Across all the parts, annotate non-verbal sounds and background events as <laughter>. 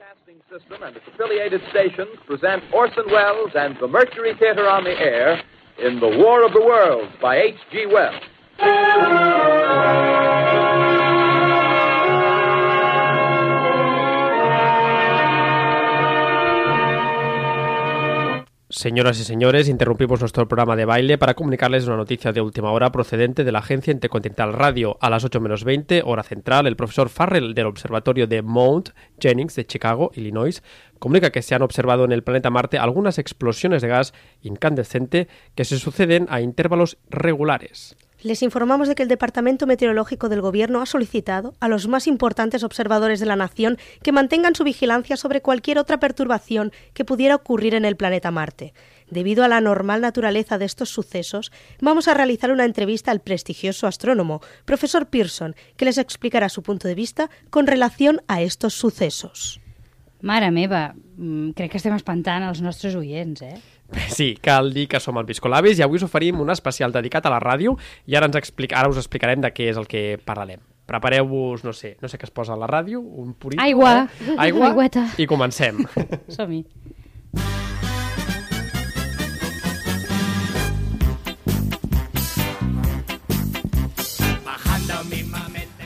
Broadcasting System and its affiliated stations present Orson Welles and the Mercury Theater on the air in The War of the Worlds by H.G. Wells. Señoras y señores, interrumpimos nuestro programa de baile para comunicarles una noticia de última hora procedente de la agencia Intercontinental Radio. A las 8 menos 20, hora central, el profesor Farrell del Observatorio de Mount Jennings de Chicago, Illinois, comunica que se han observado en el planeta Marte algunas explosiones de gas incandescente que se suceden a intervalos regulares. Les informamos de que el Departamento Meteorológico del Gobierno ha solicitado a los más importantes observadores de la nación que mantengan su vigilancia sobre cualquier otra perturbación que pudiera ocurrir en el planeta Marte. Debido a la normal naturaleza de estos sucesos, vamos a realizar una entrevista al prestigioso astrónomo, profesor Pearson, que les explicará su punto de vista con relación a estos sucesos. Mare meva, mm, crec que estem espantant els nostres oients, eh? <laughs> Sí, cal dir que som el Piscolabis i avui us oferim un especial dedicat a la ràdio i ara, ens explica, ara us explicarem de què és el que parlarem. Prepareu-vos, no sé, no sé què es posa a la ràdio, un purito, Aigua. eh? <laughs> Aigua, Aigüeta. i comencem. <laughs> Som-hi.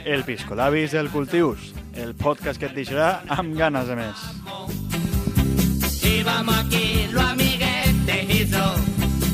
El Piscolabis del Cultius, el podcast que et deixarà amb ganes de més. Íbamos aquí los amiguetes yo,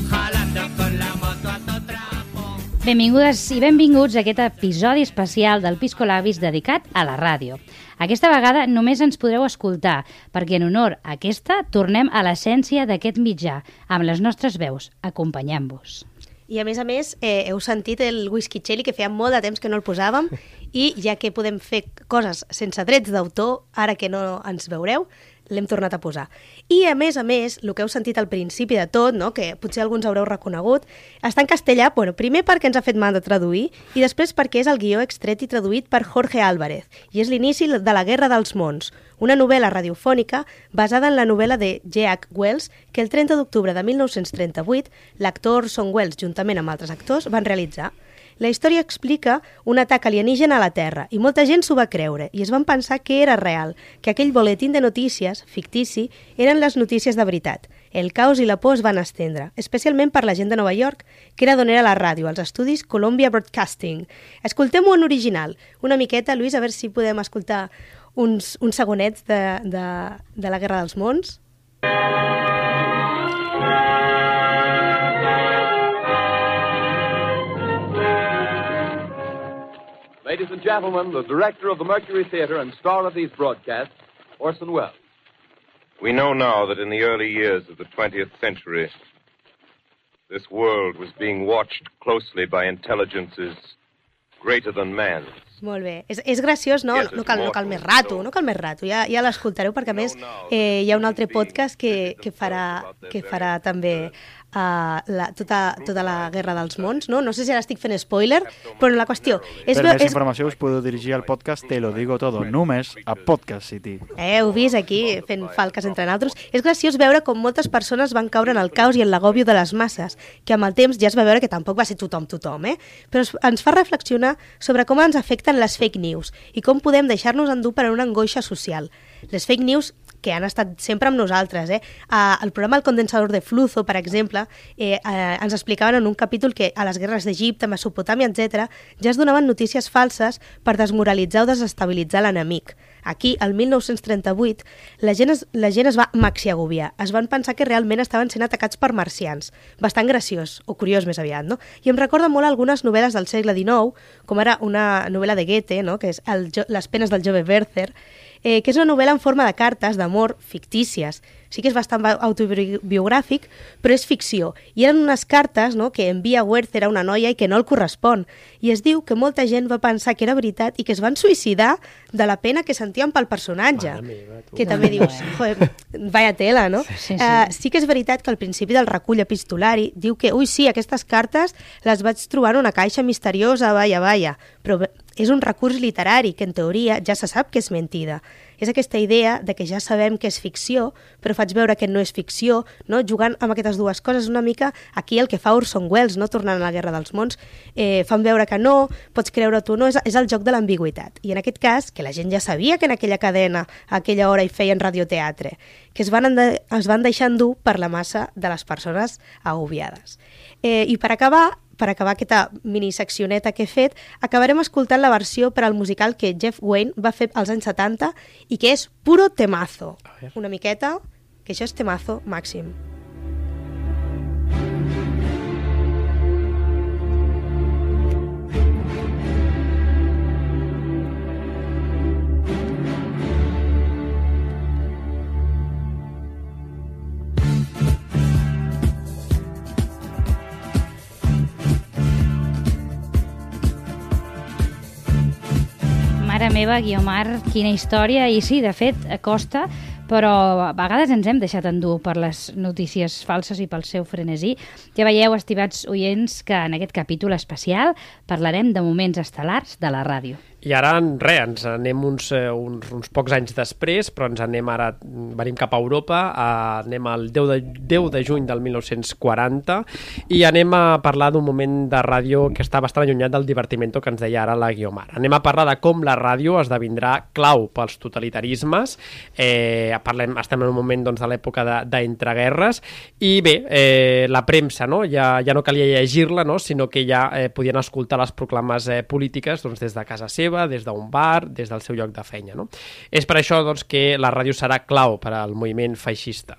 jalando con la moto a todo trapo. Benvingudes i benvinguts a aquest episodi especial del Piscolabis dedicat a la ràdio. Aquesta vegada només ens podreu escoltar, perquè en honor a aquesta tornem a l'essència d'aquest mitjà, amb les nostres veus, acompanyant-vos. I a més a més, eh, heu sentit el whisky chili, que feia molt de temps que no el posàvem, <laughs> i ja que podem fer coses sense drets d'autor, ara que no ens veureu, l'hem tornat a posar. I a més a més, el que heu sentit al principi de tot, no? que potser alguns haureu reconegut, està en castellà, bueno, primer perquè ens ha fet mal de traduir i després perquè és el guió extret i traduït per Jorge Álvarez i és l'inici de la Guerra dels Mons, una novel·la radiofònica basada en la novel·la de G.H. Wells que el 30 d'octubre de 1938 l'actor Orson Welles, juntament amb altres actors, van realitzar. La història explica un atac alienígena a la Terra i molta gent s'ho va creure i es van pensar que era real, que aquell boletín de notícies, fictici, eren les notícies de veritat. El caos i la por es van estendre, especialment per la gent de Nova York, que era d'on era la ràdio, als estudis Columbia Broadcasting. Escoltem-ho en original, una miqueta, Lluís, a veure si podem escoltar uns, uns segonets de, de, de la Guerra dels Mons. Ladies and gentlemen, the director of the Mercury Theater and star of these broadcasts, Orson Welles. We know now that in the early years of the 20th century, this world was being watched closely by intelligences greater than man's. Molt bé. És, és graciós, no? No, cal, no cal més rato, no cal més rato. Ja, ja l'escoltareu perquè, a més, eh, hi ha un altre podcast que, que, farà, que farà també uh, la, tota, tota la Guerra dels Mons, no? No sé si ara estic fent spoiler, però la qüestió... És, Per més és, informació us podeu dirigir al podcast Te lo digo todo, només a Podcast City. Eh, heu vist aquí fent falques entre naltros. És graciós veure com moltes persones van caure en el caos i en l'agòbio de les masses, que amb el temps ja es va veure que tampoc va ser tothom tothom, eh? Però ens fa reflexionar sobre com ens afecten les fake news i com podem deixar-nos endur per una angoixa social. Les fake news que han estat sempre amb nosaltres. Eh? El programa El condensador de Fluzo, per exemple, eh, uh, ens explicaven en un capítol que a les guerres d'Egipte, Mesopotàmia, etc., ja es donaven notícies falses per desmoralitzar o desestabilitzar l'enemic. Aquí, el 1938, la gent, es, la gent es va maxiagobiar. Es van pensar que realment estaven sent atacats per marcians. Bastant graciós, o curiós més aviat, no? I em recorda molt algunes novel·les del segle XIX, com ara una novel·la de Goethe, no? que és el, Les penes del jove Werther, eh, que és una novel·la en forma de cartes d'amor fictícies. Sí que és bastant ba- autobiogràfic, però és ficció. I eren unes cartes no, que envia Werther a una noia i que no el correspon. I es diu que molta gent va pensar que era veritat i que es van suïcidar de la pena que sentien pel personatge. Mare meva, tu. que també dius, joder, vaya tela, no? Sí, sí. Eh, sí que és veritat que al principi del recull epistolari diu que, ui, sí, aquestes cartes les vaig trobar en una caixa misteriosa, vaya, vaya, però és un recurs literari que en teoria ja se sap que és mentida. És aquesta idea de que ja sabem que és ficció, però faig veure que no és ficció, no? jugant amb aquestes dues coses una mica aquí el que fa Orson Welles, no? tornant a la Guerra dels Mons, eh, fan veure que no, pots creure tu no, és, és el joc de l'ambigüitat. I en aquest cas, que la gent ja sabia que en aquella cadena, a aquella hora hi feien radioteatre, que es van, es van deixar endur per la massa de les persones agobiades. Eh, I per acabar, per acabar aquesta miniseccioneta que he fet, acabarem escoltant la versió per al musical que Jeff Wayne va fer als anys 70 i que és puro temazo. Una miqueta, que això és temazo màxim. Meva, Guiomar, quina història. I sí, de fet, costa, però a vegades ens hem deixat endur per les notícies falses i pel seu frenesí. Ja veieu, estimats oients, que en aquest capítol especial parlarem de moments estel·lars de la ràdio. I ara, res, ens anem uns, eh, uns, uns pocs anys després, però ens anem ara, venim cap a Europa, anem al 10 de, 10 de juny del 1940 i anem a parlar d'un moment de ràdio que està bastant allunyat del divertimento que ens deia ara la Guiomar. Anem a parlar de com la ràdio esdevindrà clau pels totalitarismes, eh, parlem, estem en un moment doncs, de l'època de- d'entreguerres i bé, eh, la premsa no? ja, ja no calia llegir-la, no? sinó que ja eh, podien escoltar les proclames eh, polítiques doncs, des de casa seva, des d'un bar, des del seu lloc de feina. No? És per això doncs, que la ràdio serà clau per al moviment feixista.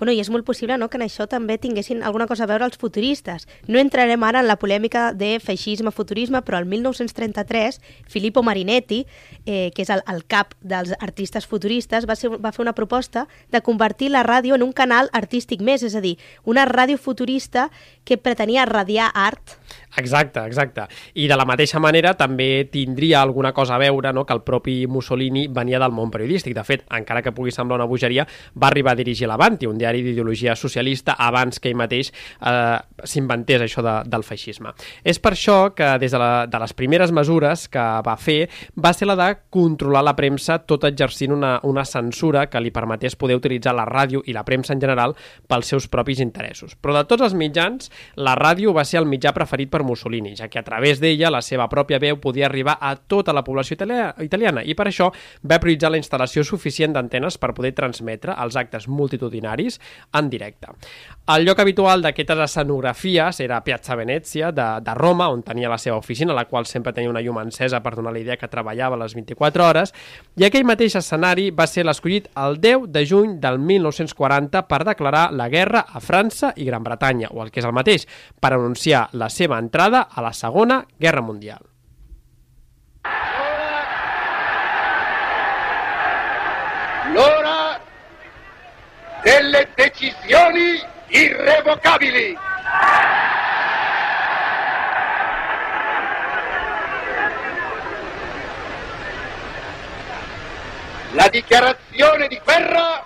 Bueno, i és molt possible no, que en això també tinguessin alguna cosa a veure els futuristes. No entrarem ara en la polèmica de feixisme-futurisme, però el 1933 Filippo Marinetti, eh, que és el, el cap dels artistes futuristes, va, ser, va fer una proposta de convertir la ràdio en un canal artístic més, és a dir, una ràdio futurista que pretenia radiar art. Exacte, exacte. I de la mateixa manera també tindria alguna cosa a veure no? que el propi Mussolini venia del món periodístic. De fet, encara que pugui semblar una bogeria, va arribar a dirigir l'Avanti, un diari d'ideologia socialista, abans que ell mateix eh, s'inventés això de, del feixisme. És per això que des de, la, de les primeres mesures que va fer va ser la de controlar la premsa tot exercint una, una censura que li permetés poder utilitzar la ràdio i la premsa en general pels seus propis interessos. Però de tots els mitjans, la ràdio va ser el mitjà preferit per Mussolini, ja que a través d'ella la seva pròpia veu podia arribar a tota la població italia- italiana i per això va prioritzar la instal·lació suficient d'antenes per poder transmetre els actes multitudinaris en directe. El lloc habitual d'aquestes escenografies era Piazza Venezia de, de Roma, on tenia la seva oficina, la qual sempre tenia una llum encesa per donar la idea que treballava les 24 hores, i aquell mateix escenari va ser l'escollit el 10 de juny del 1940 per declarar la guerra a França i Gran Bretanya, o el que és el mateix, per anunciar la seva entrada a la Segona Guerra Mundial. l'ora delle decisioni irrevocabili. La dichiarazione di guerra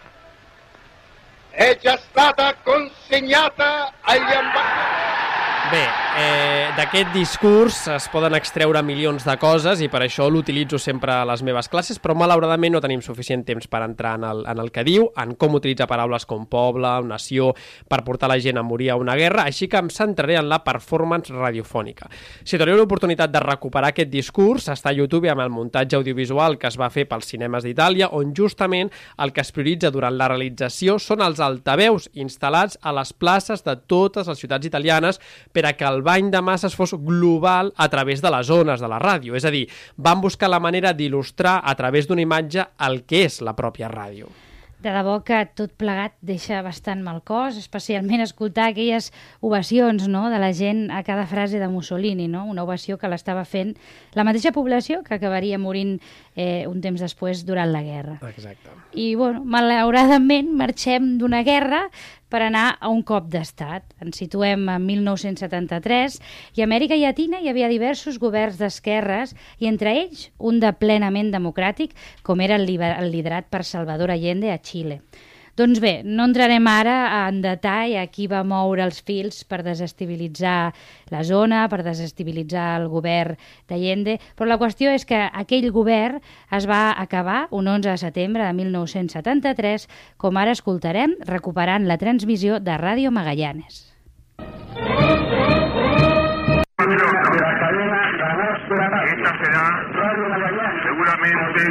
è già stata consegnata agli ambasciatori. Eh, d'aquest discurs es poden extreure milions de coses i per això l'utilitzo sempre a les meves classes, però malauradament no tenim suficient temps per entrar en el, en el que diu, en com utilitzar paraules com poble, nació, per portar la gent a morir a una guerra, així que em centraré en la performance radiofònica. Si teniu l'oportunitat de recuperar aquest discurs, està a YouTube amb el muntatge audiovisual que es va fer pels cinemes d'Itàlia, on justament el que es prioritza durant la realització són els altaveus instal·lats a les places de totes les ciutats italianes per a que el bany de masses fos global a través de les zones de la ràdio. És a dir, van buscar la manera d'il·lustrar a través d'una imatge el que és la pròpia ràdio. De debò que tot plegat deixa bastant mal cos, especialment escoltar aquelles ovacions no?, de la gent a cada frase de Mussolini, no? una ovació que l'estava fent la mateixa població que acabaria morint eh, un temps després durant la guerra. Exacte. I, bueno, malauradament marxem d'una guerra per anar a un cop d'estat. Ens situem en 1973 i a Amèrica Llatina hi havia diversos governs d'esquerres i entre ells un de plenament democràtic com era el, liderat per Salvador Allende a Xile. Doncs bé, no entrarem ara en detall a qui va moure els fils per desestabilitzar la zona, per desestabilitzar el govern d'Allende, però la qüestió és que aquell govern es va acabar un 11 de setembre de 1973, com ara escoltarem, recuperant la transmissió de Ràdio Magallanes. Esta será seguramente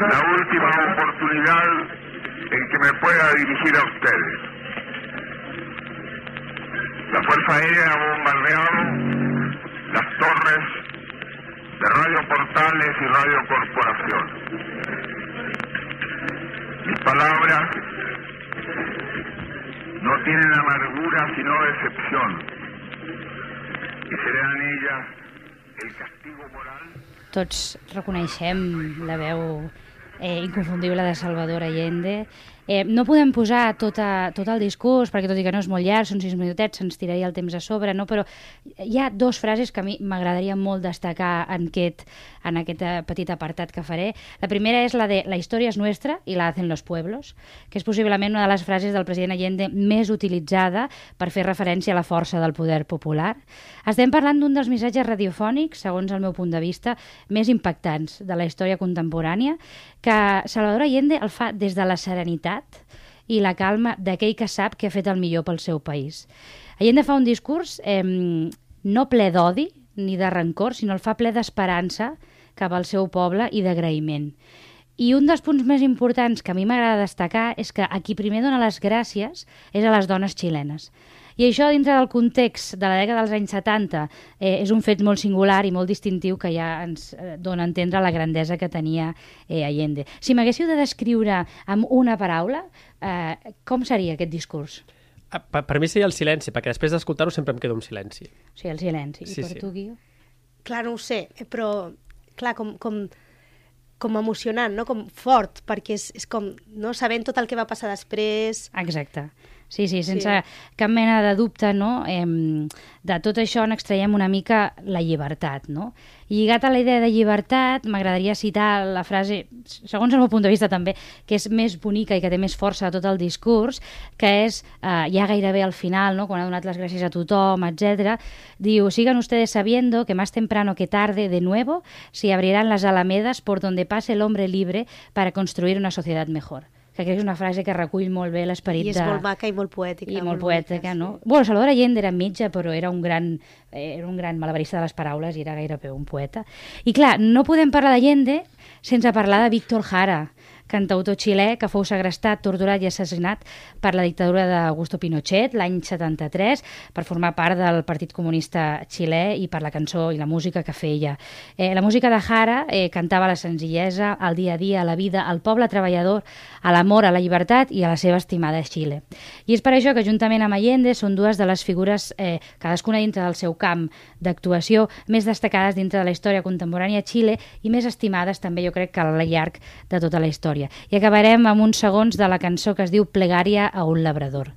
la última oportunidad en que me pueda dirigir a ustedes. La Fuerza Aérea ha bombardeado las torres de Radio Portales y Radio Corporación. Mis palabras no tienen amargura sino decepción y serán ellas el castigo moral Tots reconeixem la veu eh, inconfundible de Salvador Allende. Eh, no podem posar tota, tot el discurs, perquè tot i que no és molt llarg, són sis minutets, se'ns tiraria el temps a sobre, no? però hi ha dos frases que a mi m'agradaria molt destacar en aquest, en aquest eh, petit apartat que faré. La primera és la de la història és nostra i la hacen los pueblos, que és possiblement una de les frases del president Allende més utilitzada per fer referència a la força del poder popular. Estem parlant d'un dels missatges radiofònics, segons el meu punt de vista, més impactants de la història contemporània, que Salvador Allende el fa des de la serenitat i la calma d'aquell que sap que ha fet el millor pel seu país. Allende fa un discurs eh, no ple d'odi ni de rancor, sinó el fa ple d'esperança cap al seu poble i d'agraïment. I un dels punts més importants que a mi m'agrada destacar és que a qui primer dona les gràcies és a les dones xilenes. I això, dintre del context de la dècada dels anys 70, eh, és un fet molt singular i molt distintiu que ja ens eh, dona a entendre la grandesa que tenia eh, Allende. Si m'haguéssiu de descriure amb una paraula, eh, com seria aquest discurs? Ah, Per, per mi seria el silenci, perquè després d'escoltar-ho sempre em quedo en silenci. O sigui, el silenci. Sí, I per sí. tu, Guiu? Clar, no ho sé, però clar, com, com, com emocionant, no? com fort, perquè és, és com no sabent tot el que va passar després. Exacte. Sí, sí, sense Sí. cap mena de dubte, no? Eh, de tot això n'extraiem una mica la llibertat, no? I lligat a la idea de llibertat, m'agradaria citar la frase, segons el meu punt de vista també, que és més bonica i que té més força de tot el discurs, que és, eh, ja gairebé al final, no? quan ha donat les gràcies a tothom, etc. diu, sigan ustedes sabiendo que más temprano que tarde, de nuevo, se abrirán las alamedas por donde pase el hombre libre para construir una sociedad mejor que crec que és una frase que recull molt bé l'esperit I és de... molt maca i molt poètica. I molt bonica, poètica, sí. no? Bueno, Salvador Allende era metge, però era un gran, eh, era un gran malabarista de les paraules i era gairebé un poeta. I clar, no podem parlar d'Allende sense parlar de Víctor Jara, cantautor xilè que fou segrestat, torturat i assassinat per la dictadura d'Augusto Pinochet l'any 73 per formar part del Partit Comunista xilè i per la cançó i la música que feia. Eh, la música de Jara eh, cantava la senzillesa, el dia a dia, la vida, al poble treballador, a l'amor, a la llibertat i a la seva estimada Xile. I és per això que, juntament amb Allende, són dues de les figures, eh, cadascuna dintre del seu camp d'actuació, més destacades dintre de la història contemporània a Xile i més estimades també, jo crec, que al llarg de tota la història. I acabarem amb uns segons de la cançó que es diu Plegària a un labrador.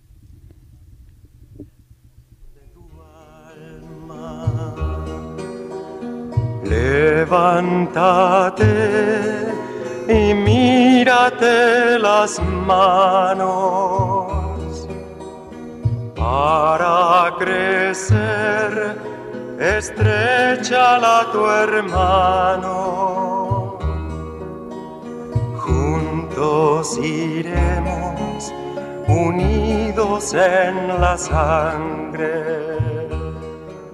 Levántate y mírate las manos para crecer. Estrechala tu hermano. Juntos iremos unidos en la sangre.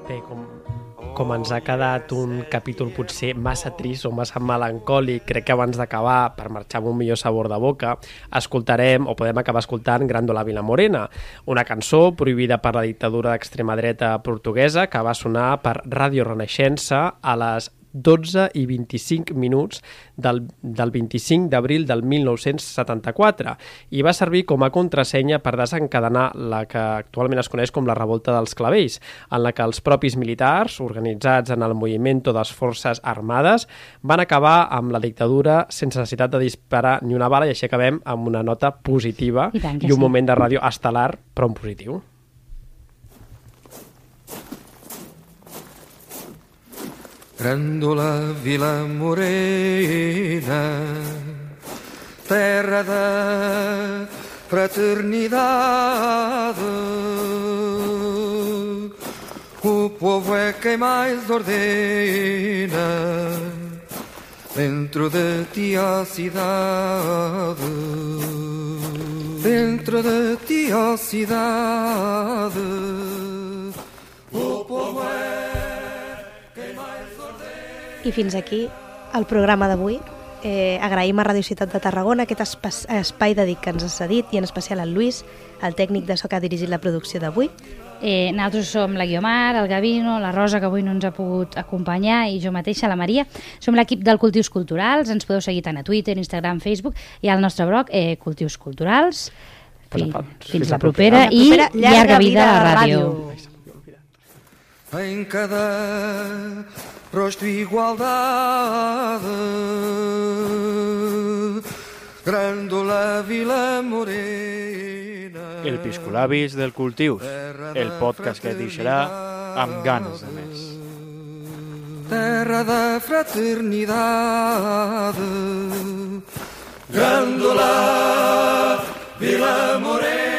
Bé, com, com ens ha quedat un capítol potser massa trist o massa melancòlic, crec que abans d'acabar, per marxar amb un millor sabor de boca, escoltarem o podem acabar escoltant Gràndola Vila Morena, una cançó prohibida per la dictadura d'extrema dreta portuguesa que va sonar per Ràdio Renaixença a les 12 i 25 minuts del, del 25 d'abril del 1974 i va servir com a contrasenya per desencadenar la que actualment es coneix com la revolta dels clavells, en la que els propis militars, organitzats en el moviment de les forces armades, van acabar amb la dictadura sense necessitat de disparar ni una bala i així acabem amb una nota positiva I tant i un sí. moment de ràdio estel·lar, però en positiu. Gràndola Vila Morena, terra de fraternidade. O povo é quem mais ordena dentro de ti a cidade. Dentro de ti a cidade. I fins aquí el programa d'avui. Eh, agraïm a Radio Ciutat de Tarragona aquest espai, espai dedic que ens ha cedit i en especial al Lluís, el tècnic de so que ha dirigit la producció d'avui. Eh, nosaltres som la Guiomar, el Gavino, la Rosa, que avui no ens ha pogut acompanyar, i jo mateixa, la Maria. Som l'equip del Cultius Culturals, ens podeu seguir tant a Twitter, Instagram, Facebook, i al nostre blog, eh, Cultius Culturals. Fins, fins, fins la la propera, propera. i La propera, llarga vida a la ràdio. Em cada rosto e igualdade, Grandola Vila Morena. El Piscolabis del Cultius, el podcast que et deixarà amb ganes de més. Terra de fraternitat, Grandola Vila Morena.